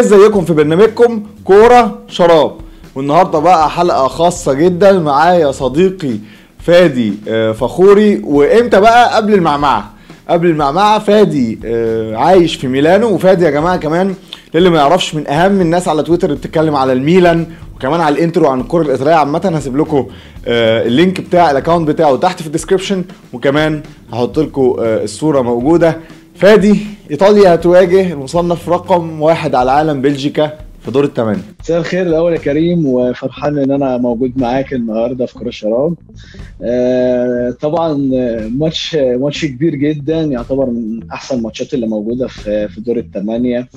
ازيكم في برنامجكم كورة شراب. والنهاردة بقى حلقة خاصة جدا. معايا صديقي فادي آه، فخوري. وإمتى بقى؟ قبل المعمعة. قبل المعمعة فادي آه، عايش في ميلانو. وفادي يا جماعة كمان للي ما يعرفش من أهم الناس على تويتر اللي بتتكلم على الميلان وكمان على الإنتر و عن الكره الايطاليه عامة هسيب لكم آه، ال link بتاع ال account بتاعه تحت في ال description وكمان هحط لكم الصورة موجودة. فادي إيطاليا هتواجه المصنف رقم واحد على العالم بلجيكا في دور الثمانية. مساء الخير الأول يا كريم وفرحان إن أنا موجود معاك النهارده في كرة شراب آه، طبعا ماتش ماتش كبير جدا يعتبر من أحسن الماتشات اللي موجودة في في دور الثمانية.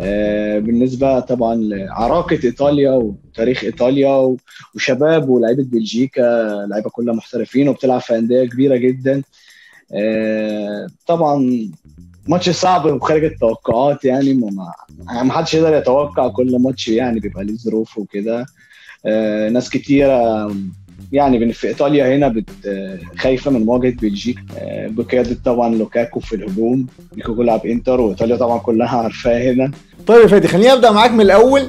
آه، بالنسبة طبعا لعراقة إيطاليا وتاريخ إيطاليا وشباب ولاعيبة بلجيكا لعيبة كلها محترفين وبتلعب في أندية كبيرة جدا. آه، طبعا ماتش صعب وخارج التوقعات يعني ما ما حدش يقدر يتوقع كل ماتش يعني بيبقى ليه ظروف وكده. آه ناس كتيره يعني في إيطاليا هنا بتبقى خايفة من مواجهة بلجيكا. آه بقياده طبعا لوكاكو في الهجوم. لوكاكو لعب إنتر وإيطاليا طبعا كلها عارفاه هنا. طيب يا فادي خليني أبدأ معاك من الأول.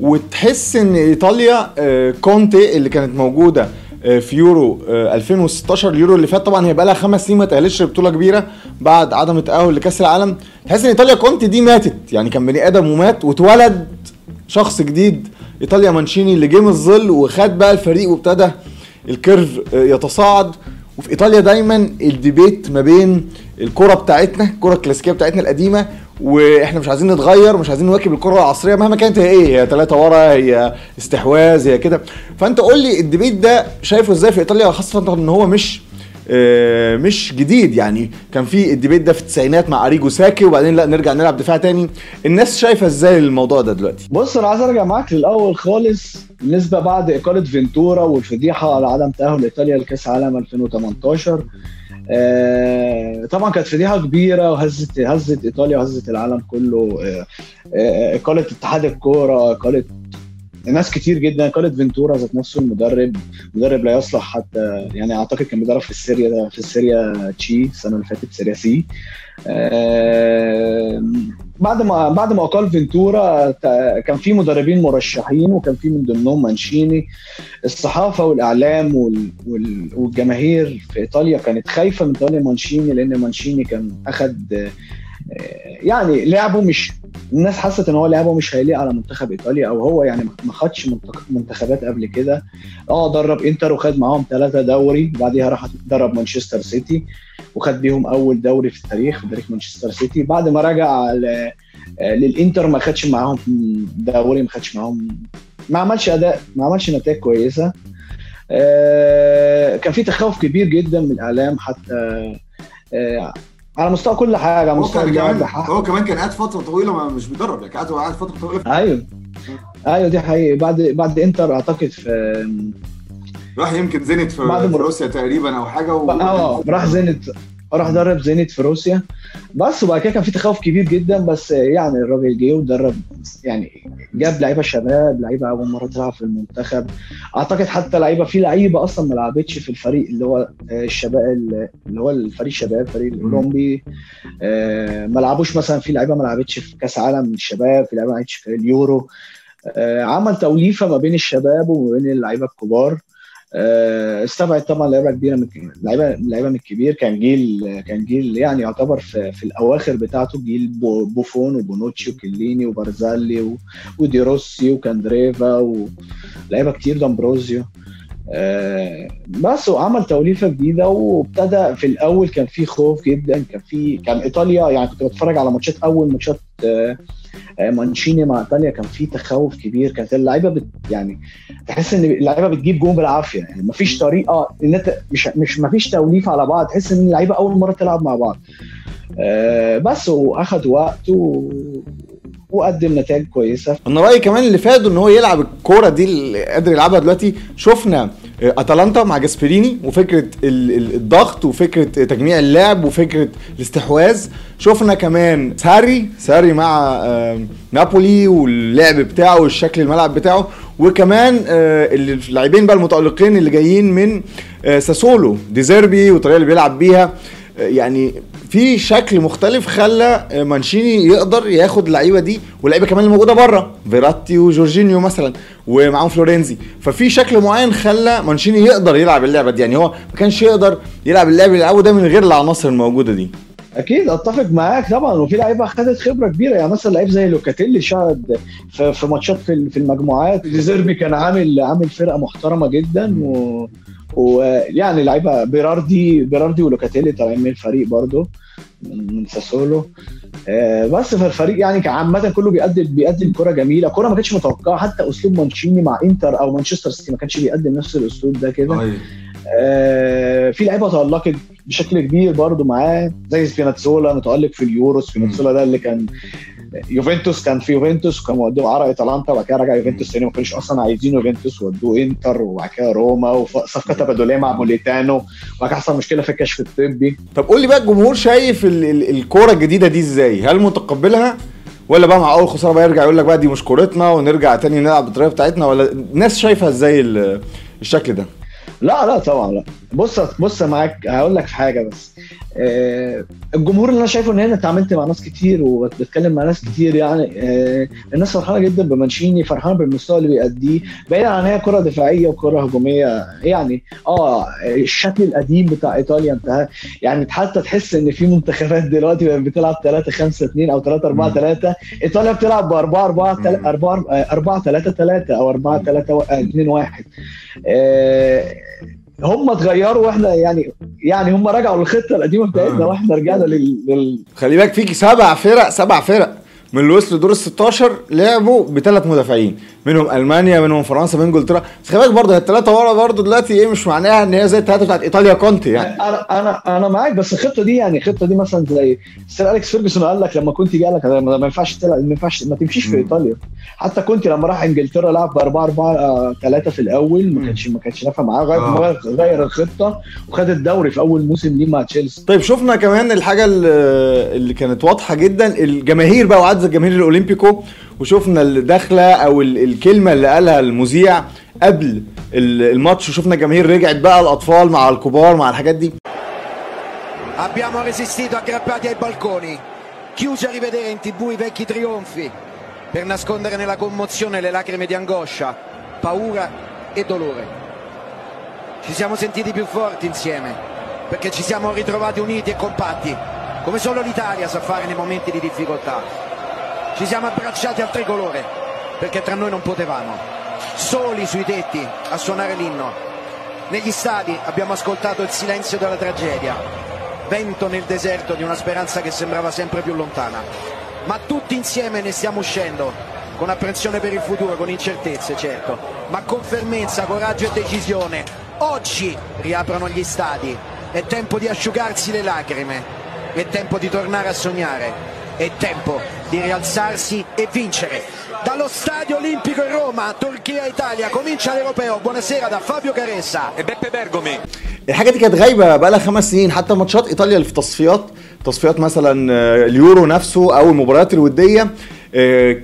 وتحس إن إيطاليا آه كونتي اللي كانت موجودة في يورو 2016 اليورو اللي فات. طبعا هي بقى لها خمس سنين ما تأهلتش لبطولة كبيرة بعد عدم التاهل لكأس العالم. تحس إن إيطاليا كونتي دي ماتت. يعني كان بني آدم ومات واتولد شخص جديد إيطاليا مانشيني اللي جه من الظل وخد بقى الفريق وابتدى ال curve يتصاعد. وفي إيطاليا دايما ال debate ما بين الكرة بتاعتنا الكرة الكلاسيكية بتاعتنا القديمة وإحنا مش عايزين نتغير مش عايزين نواكب الكرة العصرية مهما كانت هي إيه هي ثلاثة ورا هي استحواذ هي كده. فانت قول لي الديبيت ده شايفه إزاي في إيطاليا خاصة ان هو مش آه مش جديد. يعني كان في الديبيت ده في التسعينات مع أريجو ساكي وبعدين لا نرجع نلعب دفاع تاني. الناس شايفة إزاي الموضوع ده دلوقتي؟ بص أنا عايز أرجع معاك للأول خالص بالنسبة بعد اقاله فينتورا والفضيحة على عدم تأهل إيطاليا لكأس عالم 2018 آه طبعا كانت فضيحه كبيرة وهزت هزت إيطاليا وهزت العالم كله. آه آه اقاله اتحاد الكورة اقاله ناس كتير جدا اقاله فينتورا ذات نفسه المدرب مدرب لا يصلح حتى يعني أعتقد كان بيدرب في السيريا في السيريا تشي السنة اللي فاتت سيريا سي. بعد ما بعد ما اقال فينتورا كان في مدربين مرشحين وكان في من ضمنهم مانشيني. الصحافة والإعلام والجماهير في إيطاليا كانت خايفة من تولي مانشيني لأن مانشيني كان اخذ يعني لعبه مش الناس حست إن هو لعبه مش هيليق على منتخب إيطاليا أو هو يعني ما خدش منتخبات قبل كده. آه درب إنتر وخد معاهم ثلاثة دوري وبعديها راح درب مانشستر سيتي وخد بيهم أول دوري في التاريخ في تاريخ مانشستر سيتي. بعد ما رجع للإنتر ما خدش معاهم دوري ما خدش معاهم ما عملش أداء ما عملش نتائج كويسة. كان في تخوف كبير جدا من الإعلام حتى على مستوى كل حاجة على مستوى كمان هو كمان كان قاعد فترة طويلة مش بيدرب يعني قاعد قاعد فترة طويلة. أيوه. أيوه دي حقيقي بعد بعد إنتر أعتقد في راح يمكن زينت في, في روسيا تقريبا أو حاجة و... آه راح زينت راح درب زينت في روسيا. بس وبعد كده كان في تخوف كبير جدا بس يعني الراجل جه ودرب يعني جاب لعيبة شباب لعيبة أول مرة تلعب في المنتخب. أعتقد حتى لعيبة في لعيبة أصلا ما لعبتش في الفريق اللي هو الشباب اللي هو الفريق الشباب الفريق الأولمبي. ما لعبوش مثلا في لعيبة ما لعبتش في كأس عالم الشباب في لعيبة ما لعبتش في اليورو. عمل توليفة ما بين الشباب وما بين اللعيبة الكبار. استبعد طبعا لعيبة كبيرة من لعيبه لعيبة من الكبير. كان جيل كان جيل يعني يعتبر في, في الأواخر بتاعته جيل بوفون وبونوتشي وكيليني وبارزالي ودي روسي وكاندريفا ولعيبه كتير. دامبروزيو. آه بس وعمل توليفة جديدة وابتدى في الأول كان في خوف جدا كان في كان إيطاليا يعني كنت بتفرج على ماتشات أول ماتشات آه مانشيني مع إيطاليا كان في تخوف كبير كانت اللعيبة بت يعني تحس إن اللعيبة بتجيب جون بالعافية يعني مفيش طريقة إن أنت مش مش مفيش توليف على بعض تحس إن اللعيبة أول مرة تلعب مع بعض. آه بس وأخد وقت و... وقدم نتائج كويسة. أنا رأيي كمان اللي فاده إن هو يلعب الكورة دي اللي قادر يلعبها دلوقتي. شفنا أتلانتا مع جاسبريني وفكرة الضغط وفكرة تجميع اللعب وفكرة الاستحواذ. شفنا كمان ساري ساري مع نابولي واللعب بتاعه والشكل الملعب بتاعه. وكمان اللاعبين بقى المتألقين اللي جايين من ساسولو ديزيربي والطريقة اللي بيلعب بيها. يعني في شكل مختلف خلى مانشيني يقدر ياخد اللعيبة دي واللعيبة كمان اللي موجودة بره. فيراتي وجورجينيو مثلا ومعاهم فلورينزي. ففي شكل معين خلى مانشيني يقدر يلعب اللعبة دي. يعني هو ما كانش يقدر يلعب اللعب اللي يلعبه ده من غير العناصر الموجودة دي. أكيد أتفق معاك طبعا. وفي لعيبة خدت خبرة كبيرة. يعني مثلا لعيب زي لوكاتيلي شاهد في, ماتشات في المجموعات. ديزيربي كان عامل عامل فرقة محترمة جدا. و ويعني لعيبة بيراردي بيراردي ولوكاتيلي طالعين من الفريق برضه من ساسولو. آه، بس في الفريق يعني عامة كله بيقدم بيقدم كرة جميلة. كرة ما كانتش متوقعة حتى أسلوب مانشيني مع إنتر أو مانشستر سيتي ما كانش بيقدم نفس الأسلوب ده كده. آه في لعيبة تألقت بشكل كبير برضه معاه زي سبيناتزولا متألق في اليورو. سبيناتزولا ده اللي كان يوفنتوس كان في يوفنتوس وكان ودوه عرق اتلانتا وبعد كده رجع يوفنتوس تاني ما كانوش أصلا عايزين يوفنتوس ودوه إنتر وبعد كده روما وصفقة تبادلية مع موليتانو وبعد كده حصل مشكلة في الكشف الطبي طب قول لي بقى الجمهور شايف الكورة الجديدة دي إزاي؟ هل متقبلها؟ ولا بقى مع أول خسارة بقى يرجع يقول لك بقى دي مش كورتنا ونرجع تاني نلعب بالطريقة بتاعتنا ولا الناس شايفها إزاي الشكل ده؟ لا لا طبعا لا بص بص معاك هقول لك حاجة بس الجمهور اللي أنا شايفه إن أنا اتعاملت مع ناس كتير وبتكلم مع ناس كتير يعني آه الناس فرحانة جدا بمانشيني فرحانة بالمستوى اللي بيأديه بعيدا عن هي كرة دفاعية وكرة هجومية يعني آه الشكل القديم بتاع إيطاليا انتهى. يعني حتى تحس إن في منتخبات دلوقتي بقت بتلعب 3 5 2 أو 3 4 3 إيطاليا بتلعب ب 4 4 4 4 3 3 أو 4 3 2 1 آه هم اتغيروا وإحنا يعني يعني هم رجعوا للخطة القديمة بتاعتنا آه. وإحنا رجعنا لل, لل... خلي بالك فيك سبع فرق سبع فرق من اللي وصلوا دور ال 16 لعبوا بثلاث مدافعين. منهم ألمانيا منهم فرنسا من إنجلترا. بس خلي بالك برضه الثلاثه ورا برضه دلوقتي إيه مش معناها إن هي زي الثلاثه بتاعت إيطاليا كونتي يعني. أنا أنا أنا معاك بس الخطة دي يعني الخطة دي مثلا زي سير أليكس فيرجسون قال لك لما كونتي جالك ما ينفعش تلعب ما ينفعش ما تمشيش في إيطاليا. حتى كونتي لما راح إنجلترا لعب ب 4 4 3 في الأول ما كانش ما كانش نافع معاه غير آه. غير الخطة وخد الدوري في أول موسم ليه مع تشيلسي. طيب شفنا كمان الحاجة اللي كانت واضحة جدا الجماهير بقى وعدد الجماهير الاولمبيكو وشفنا الدخله او الكلمه اللي قالها المذيع قبل الماتش وشفنا جماهير رجعت بقى الاطفال مع الكبار مع الحاجات دي Abbiamo resistito aggrappati ai balconi, chiusi a rivedere in tv i vecchi trionfi per nascondere nella commozione le lacrime di angoscia, paura e dolore. Ci siamo sentiti più forti insieme perché ci siamo ritrovati uniti e compatti, come solo l'Italia sa fare nei momenti di difficoltà. Ci siamo abbracciati al tricolore perché tra noi non potevamo. Soli sui tetti a suonare l'inno. Negli stadi abbiamo ascoltato il silenzio della tragedia. Vento nel deserto di una speranza che sembrava sempre più lontana. Ma tutti insieme ne stiamo uscendo con apprensione per il futuro, con incertezze certo, ma con fermezza, coraggio e decisione. Oggi riaprono gli stadi, è tempo di asciugarsi le lacrime, è tempo di tornare a sognare, è tempo di rialzarsi e vincere. Dallo Stadio Olimpico in Roma, Turchia-Italia, comincia l'Europeo. Buonasera da Fabio Caressa e Beppe Bergomi. الحاجه دي كانت غايبه بقى لها خمس سنين حتى ماتشات ايطاليا اللي في تصفيات تصفيات مثلا اليورو نفسه او المباريات الوديه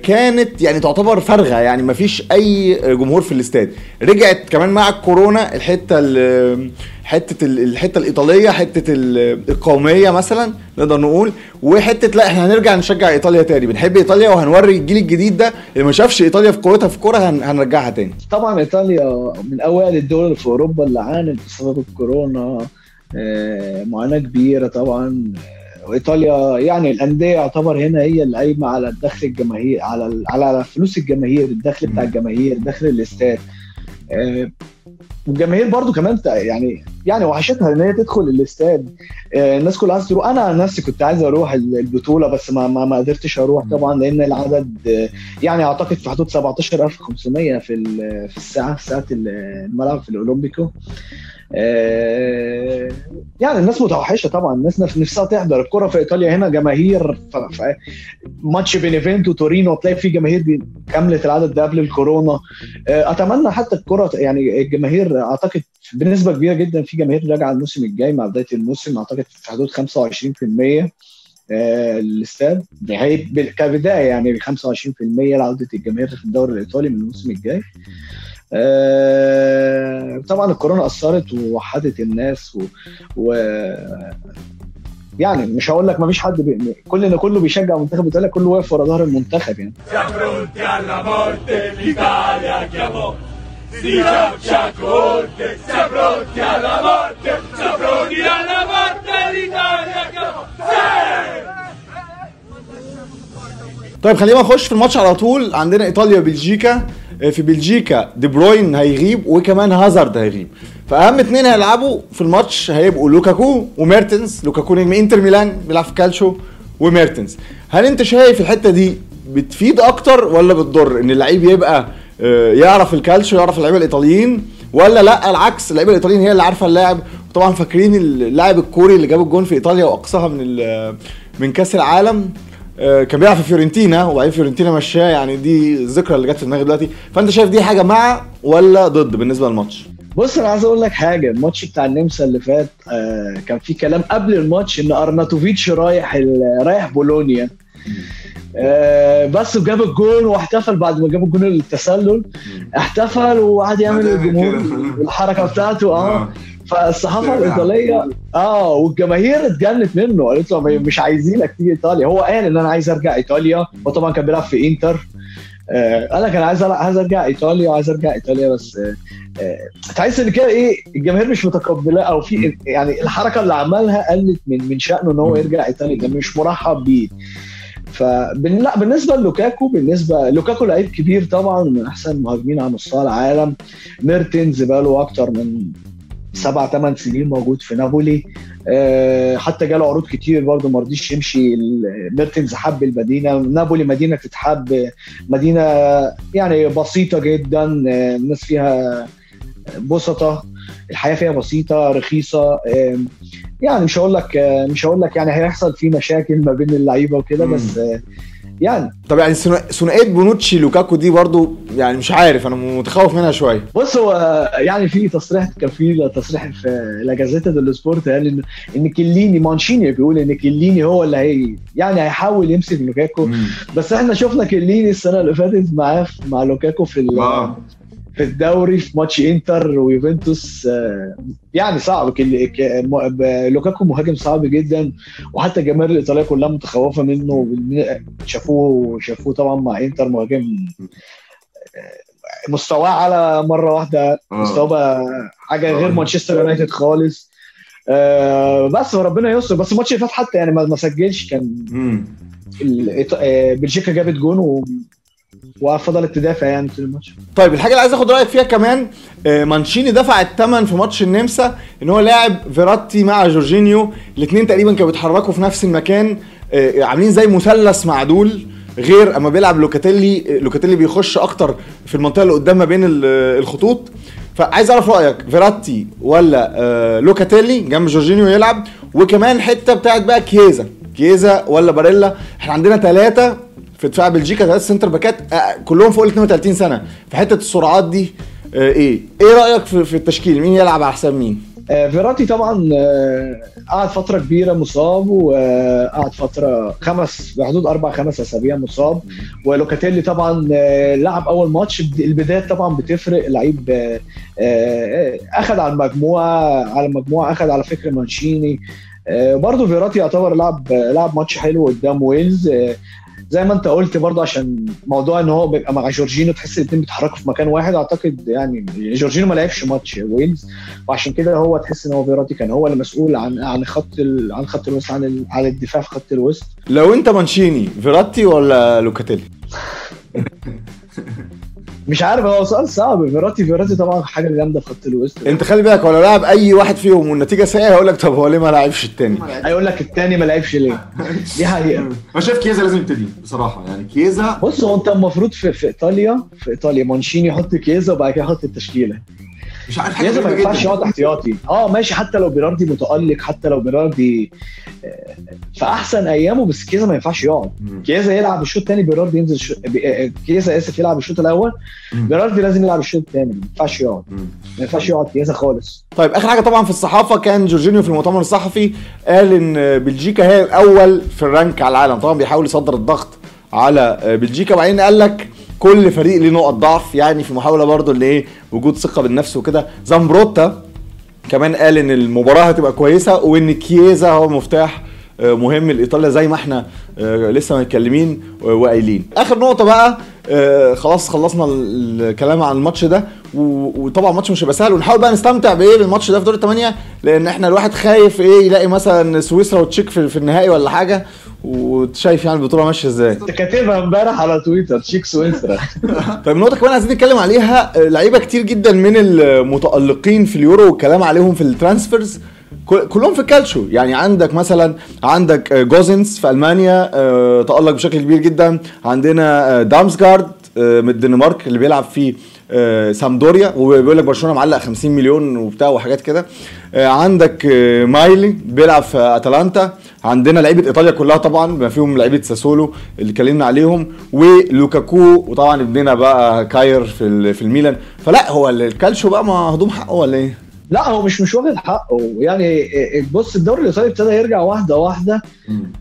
كانت يعني تعتبر فارغة يعني ما فيش أي جمهور في الاستاد. رجعت كمان مع الكورونا الحتة حتة الحتة الإيطالية حتة القومية مثلا نقدر نقول. وحتة لا إحنا هنرجع نشجع إيطاليا تاني. بنحب إيطاليا وهنوري الجيل الجديد ده اللي ما شافش إيطاليا في قوتها في الكوره هنرجعها تاني. طبعا إيطاليا من أوائل الدول في أوروبا اللي عانت بسبب الكورونا معاناة كبيرة طبعا وإيطاليا يعني الأندية يعتبر هنا هي اللي قايمة على الدخل الجماهير على على فلوس الجماهير الدخل بتاع الجماهير دخل الاستاد. والجماهير برضو كمان يعني يعني وحشتها إن هي تدخل الاستاد. الناس كلها عايزة تروح. أنا نفسي كنت عايز أروح البطولة بس ما ما, ما قدرتش أروح طبعا لأن العدد يعني أعتقد في حدود 17500 في في الساعة في ساعة الملعب في الأولمبيكو. يعني الناس متوحشة طبعا. الناس نفسها تحضر الكرة في إيطاليا. هنا جماهير ماتش بينيفنتو تورينو تلاقي في جماهير كامله العدد ده قبل الكورونا. أتمنى حتى الكرة يعني الجماهير أعتقد بنسبة كبيرة جدا في جماهير راجعة الموسم الجاي مع بداية الموسم. أعتقد في حدود 25% الاستاد. كبداية يعني 25% لعودة الجماهير في الدوري الإيطالي من الموسم الجاي. آه طبعا الكورونا أثرت ووحدت الناس و, و... يعني مش هقول لك ما فيش حد بي... كل إن كله بيشجع منتخب إيطاليا كله واقف ورا ظهر المنتخب يعني! طيب خلينا نخش في الماتش على طول عندنا إيطاليا وبلجيكا آه، في بلجيكا دي بروين هيغيب وكمان هازارد هيغيب. فأهم اتنين هيلعبوا في الماتش هيبقوا لوكاكو وميرتنز. لوكاكو نجم انتر ميلان بيلعب في كالشو وميرتنز. هل انت شايف الحتة دي بتفيد أكتر ولا بتضر؟ إن اللعيب يبقى آه، يعرف الكالشو يعرف اللعيبة الإيطاليين ولا لأ العكس اللعيبة الإيطاليين هي اللي عارفة اللاعب وطبعا فاكرين اللاعب الكوري اللي جاب الجون في إيطاليا وأقصاها من من كأس العالم. آه، كان بيلعب في فيورنتينا وبعدين فيورنتينا مشاه يعني دي الذكرى اللي جت في دماغي دلوقتي فأنت شايف دي حاجة مع ولا ضد بالنسبة للماتش؟ بص أنا عايز أقول لك حاجة الماتش بتاع النمسا اللي فات آه كان في كلام قبل الماتش إن أرناتوفيتش رايح رايح بولونيا آه بس جاب الجون واحتفل بعد ما جاب الجون التسلل احتفل وقعد يعمل الجمهور. الحركة بتاعته آه آه. فالصحافة. الإيطالية آه والجماهير اتجنت منه. قالت له مش عايزينك تيجي إيطاليا. هو قال إن أنا عايز أرجع إيطاليا هو طبعا كان بيلعب في إنتر. آه أنا كان عايز عايز أرجع إيطاليا وعايز أرجع إيطاليا بس آه آه تحس إن كده إيه الجماهير مش متقبلاه أو في يعني الحركة اللي عملها قلت من من شأنه إن هو يرجع إيطاليا ده مش مرحب بيه. فبن... لا بالنسبة للوكاكو بالنسبة لوكاكو لعيب كبير طبعا من أحسن المهاجمين على مستوى العالم. ميرتنز بقاله أكتر من سبع ثمان سنين موجود في نابولي. آه، حتى جاله عروض كتير برضه ما رضيش يمشي. ميرتنز حب المدينة. نابولي مدينة تتحب. مدينة يعني بسيطة جدا. آه، الناس فيها بسطة. الحياة فيها بسيطة رخيصة. يعني مش هقول لك آه، مش هقول لك يعني هيحصل في مشاكل ما بين اللعيبة وكده. بس يعني. طب يعني ثنا- ثنائية بونوتشي لوكاكو دي برضو يعني مش عارف أنا متخوف منها شوية. بص هو يعني في تصريح كان في تصريح في لا جازيتا ديلو سبورت قال ان إن كيليني مانشيني بيقول إن كيليني هو اللي هي يعني هيحاول يمسك لوكاكو. بس إحنا شفنا كيليني السنة اللي فاتت معاه مع لوكاكو في آه. في الدوري في ماتش إنتر ويوفنتوس آه، يعني صعب. لوكاكو مهاجم صعب جدا وحتى الجماهير الإيطالية كلها متخوفة منه شافوه شافوه طبعا مع إنتر مهاجم آه، مستواه على مرة واحدة. مستواه بقى حاجة غير مانشستر يونايتد خالص. آه، بس وربنا يستر. بس الماتش اللي فات حتى يعني ما سجلش كان آه، بلجيكا جابت جون. وفضلت تدافع يعني طول الماتش. طيب الحاجة اللي عايز أخد رأيك فيها كمان آه، مانشيني دفع الثمن في ماتش النمسا إن هو لاعب فيراتي مع جورجينيو. الاثنين تقريبا كانوا بيتحركوا في نفس المكان آه، عاملين زي مثلث معدول غير أما بيلعب لوكاتيلي آه، لوكاتيلي بيخش أكتر في المنطقة اللي قدام ما بين ال- الخطوط. فعايز أعرف رأيك فيراتي ولا لوكاتيلي جنب جورجينيو يلعب؟ وكمان حتة بتاعت بقى كيزا كيزا ولا باريلا؟ إحنا عندنا ثلاثة في دفاع بلجيكا ثلاث center back ات آه، كلهم فوق ال 32 سنة. في حتة السرعات دي آه، إيه؟ إيه رأيك في, التشكيل؟ مين يلعب على حساب مين؟ آه، فيراتي طبعا قعد فترة كبيرة مصاب وقعد فترة خمس بحدود أربع خمس أسابيع مصاب. ولوكاتيلي طبعا لعب أول ماتش. البدايات طبعا بتفرق. لعيب اخذ على المجموعة على المجموعة اخذ على فكر مانشيني. برضه فيراتي يعتبر لعب لعب ماتش حلو قدام ويلز. زي ما انت قلت برضه عشان موضوع إن هو بيبقى مع جورجينو تحس الاثنين بيتحركوا في مكان واحد أعتقد يعني جورجينو ما لعبش ماتش ويلز وعشان كده هو تحس إن هو فيراتي كان هو المسؤول عن عن خط ال... عن خط الوسط عن ال... عن الدفاع في خط الوسط. لو أنت مانشيني فيراتي ولا لوكاتيلي؟ مش عارف هو سؤال صعب. فيراتي فيراتي طبعا حاجة جامدة في خط الوسط. انت خلي بالك ولو لعب أي واحد فيهم والنتيجة سيئة هيقول لك طب هو ليه ما لعبش التاني؟ هيقول لك الثاني ما لعبش ليه؟ دي حقيقة. أنا شايف كيزا لازم يبتدي بصراحة. يعني كيزا بص هو أنت المفروض في, في إيطاليا في إيطاليا مانشيني يحط كيزا وبعد كده يحط التشكيلة. مش عارف كيزا ما ينفعش يقعد احتياطي. آه ماشي حتى لو بيراردي متألق حتى لو بيراردي آه، في احسن أيامه بس كيزا ما ينفعش يقعد. كيزا يلعب الشوط الثاني بيراردي ينزل شو... بي- آه، كيزا آسف يلعب الشوط الأول. بيراردي لازم يلعب الشوط الثاني ما ينفعش يقعد. ما ينفعش يقعد كيزا خالص. طيب آخر حاجة طبعا في الصحافة كان جورجينيو في المؤتمر الصحفي قال إن بلجيكا هي الأول في ال rank على العالم. طبعا بيحاول يصدر الضغط على بلجيكا وبعدين قال لك كل فريق ليه نقط ضعف يعني في محاولة برضو اللي إيه وجود ثقة بالنفس وكده. زامبروتا كمان قال إن المباراة هتبقى كويسة وإن كيزا هو مفتاح آه، مهم لإيطاليا زي ما إحنا آه، لسه متكلمين و- وقايلين. آخر نقطة بقى آه، خلاص خلصنا ال- الكلام عن الماتش ده. وطبعا الماتش مش هيبقى سهل. ونحاول بقى نستمتع بإيه بالماتش ده في دور الثمانيه لأن إحنا الواحد خايف إيه يلاقي مثلا سويسرا وتشيك في, في النهائي ولا حاجة. وشايف يعني البطولة ماشية إزاي. كنت كاتبها امبارح على تويتر تشيك سويسرا. طيب نقطة كمان عايزين نتكلم عليها. آه، لعيبة كتير جدا من المتألقين في اليورو والكلام عليهم في ال transfers. كلهم في الكالشو يعني عندك مثلا عندك آه، جوزنس في ألمانيا آه، تألق بشكل كبير جدا. عندنا آه، دامسجارد آه، من الدنمارك اللي بيلعب في آه، سامبدوريا وبيقول لك برشلونة معلق 50 مليون وبتاع وحاجات كده. آه، عندك آه، مايلي بيلعب في أتلانتا. عندنا لعيبة إيطاليا كلها طبعا بما فيهم لعيبة ساسولو اللي اتكلمنا عليهم. ولوكاكو وطبعا ابننا بقى كاير في في الميلان. فلا هو الكالشو بقى مهضوم حقه ولا إيه؟ لا هو مش مش واخد حقه. يعني بص الدوري الإيطالي ابتدى يرجع واحدة واحدة.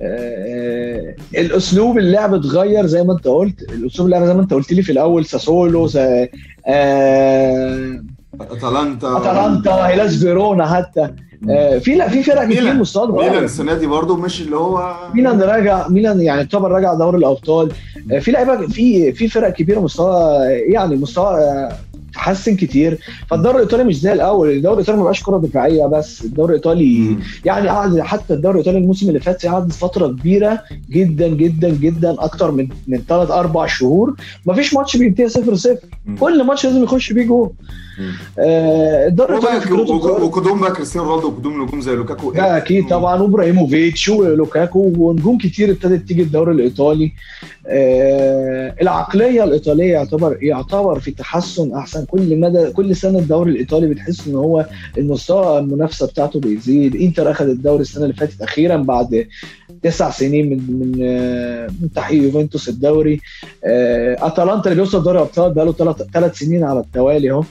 آه، الأسلوب اللعب اتغير زي ما أنت قلت. الأسلوب اللعب زي ما أنت قلت لي في الأول ساسولو زي آه، أتلانتا. أتلانتا هيلاس فيرونا حتى. آه، في لا في فرق كتير. مستوى ميلان السنة دي برضه مش اللي هو ميلان راجع ميلان يعني يعتبر راجع دوري الأبطال. آه، في لعيبة في في فرق كبيرة مستوى يعني مستوى آه، تحسن كتير. فالدوري الإيطالي مش زي الأول. الدوري الإيطالي ما بقاش كرة دفاعية بس. الدوري الإيطالي. يعني قعد حتى الدوري الإيطالي الموسم اللي فات قعد فترة كبيرة جدا جدا جدا أكتر من من ثلاث أربع شهور. ما فيش ماتش بينتهي 0 0 مم. كل ماتش لازم يخش فيه جول. آه الدوري الإيطالي. وقدوم بقى كريستيانو رونالدو وقدوم نجوم زي لوكاكو. ده أكيد طبعا. وإبراهيموفيتش ولوكاكو ونجوم كتير ابتدت تيجي الدوري الإيطالي. آه العقلية الإيطالية يعتبر يعتبر في تحسن أحسن. كل مدى كل سنة الدوري الإيطالي بتحس إن هو المستوى المنافسة بتاعته بيزيد. إنتر أخذ الدوري السنة اللي فاتت أخيرا بعد تسع سنين من من آه، من تحقيق يوفنتوس الدوري. آه، أتلانتا اللي بيوصل دوري أبطال بقاله ثلاث سنين على التوالي أهو.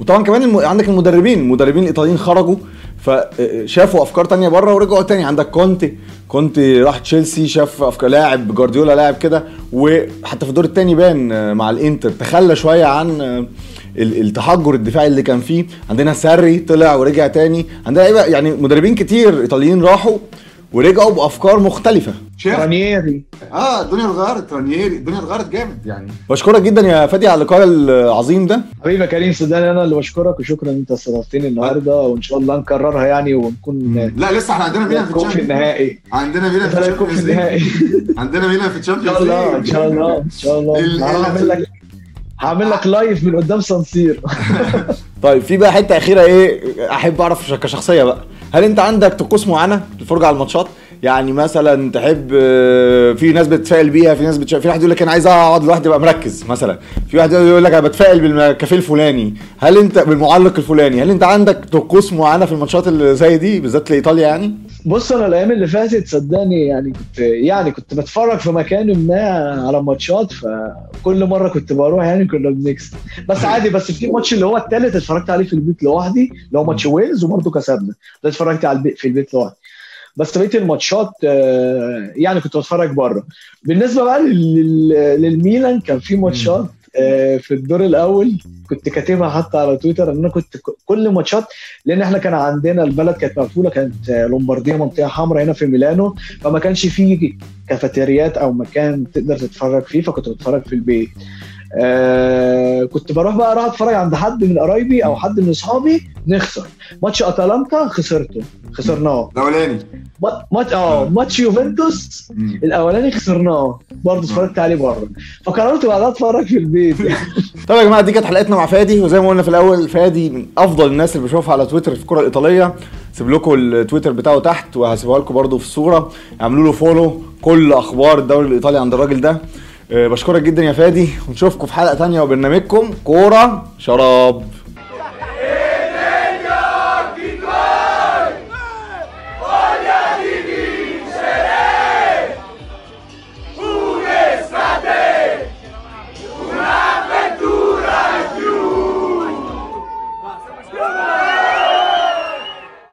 وطبعا كمان الم... عندك المدربين المدربين الإيطاليين خرجوا فشافوا أفكار تانية بره ورجعوا تاني. عندك كونتي كونتي راح تشيلسي شاف افكار لاعب جوارديولا لاعب كده وحتى في الدور الثاني بان آه، مع الإنتر. تخلى شوية عن آه، التحجر الدفاعي اللي كان فيه. عندنا ساري طلع ورجع تاني. عندنا لعيبة يعني مدربين كتير إيطاليين راحوا ورجعوا بأفكار مختلفة. رانييري آه الدنيا اتغيرت رانييري الدنيا اتغيرت جامد يعني. بشكرك جدا يا فادي على اللقاء العظيم ده. حبيبي يا كريم صدقني أنا اللي بشكرك وشكرا إن أنت استضفتني النهارده وإن شاء الله نكررها يعني ونكون لا لسه إحنا عندنا ميلان في في ال Champions النهائي. عندنا ميلان في ال Champions النهائي. عندنا ميلان في إن شاء ال Champions الله إن شاء الله إن شاء الله. هعمل لك هعمل لك live من قدام سان سيرو طيب في بقى حتة أخيرة إيه أحب أعرف كشخصيه بقى. هل أنت عندك طقوس معينة للفرجه على الماتشات؟ يعني مثلا تحب آه، في ناس بتتفائل بيها في ناس بتشا... في واحد يقول لك أنا عايز أقعد لوحدي ابقى مركز مثلا. في واحد يقول لك أنا بتفائل بالكافيه الفلاني. هل أنت بالمعلق الفلاني هل أنت عندك طقوس معينة في الماتشات اللي زي دي بالذات لإيطاليا يعني؟ بص أنا الأيام اللي فاتت صدقني يعني كنت يعني كنت بتفرج في مكان ما على ماتشات فكل مرة كنت بروح يعني كنا بنكسب. بس عادي بس في ماتش اللي هو الثالث اتفرجت عليه في البيت لوحدي اللي هو ماتش ويلز وبرضه كسبنا. ده اتفرجت على البيت في البيت لوحدي. بس بقيه الماتشات آه، يعني كنت بتفرج بره. بالنسبة بقى لل- للميلان كان في ماتشات آه، في الدور الأول كنت كاتبها حتى على تويتر إن أنا كنت كل ماتشات لأن إحنا كان عندنا البلد كانت مقفولة كانت آه، لومبارديا منطقة حمراء هنا في ميلانو فما كانش فيه كافيتريات أو مكان تقدر تتفرج فيه فكنت بتفرج في البيت. آه كنت بروح بقى أروح أتفرج عند حد من قرايبي أو حد من أصحابي نخسر. ماتش أتلانتا خسرته خسرناه. الأولاني. ما- ماتش آه ماتش يوفنتوس الأولاني خسرناه. برضه اتفرجت عليه بره. فقررت بعدها أتفرج في البيت. طيب يا جماعة دي كانت حلقتنا مع فادي. وزي ما قلنا في الأول فادي من أفضل الناس اللي بشوفها على تويتر في الكرة الإيطالية. سيب لكم التويتر بتاعه تحت وهسيبها لكم برده في الصورة. اعملوا له follow كل أخبار الدوري الإيطالي عند الراجل ده. بشكرك جدا يا فادي. ونشوفكم في حلقة تانية وبرنامجكم. كورة شراب.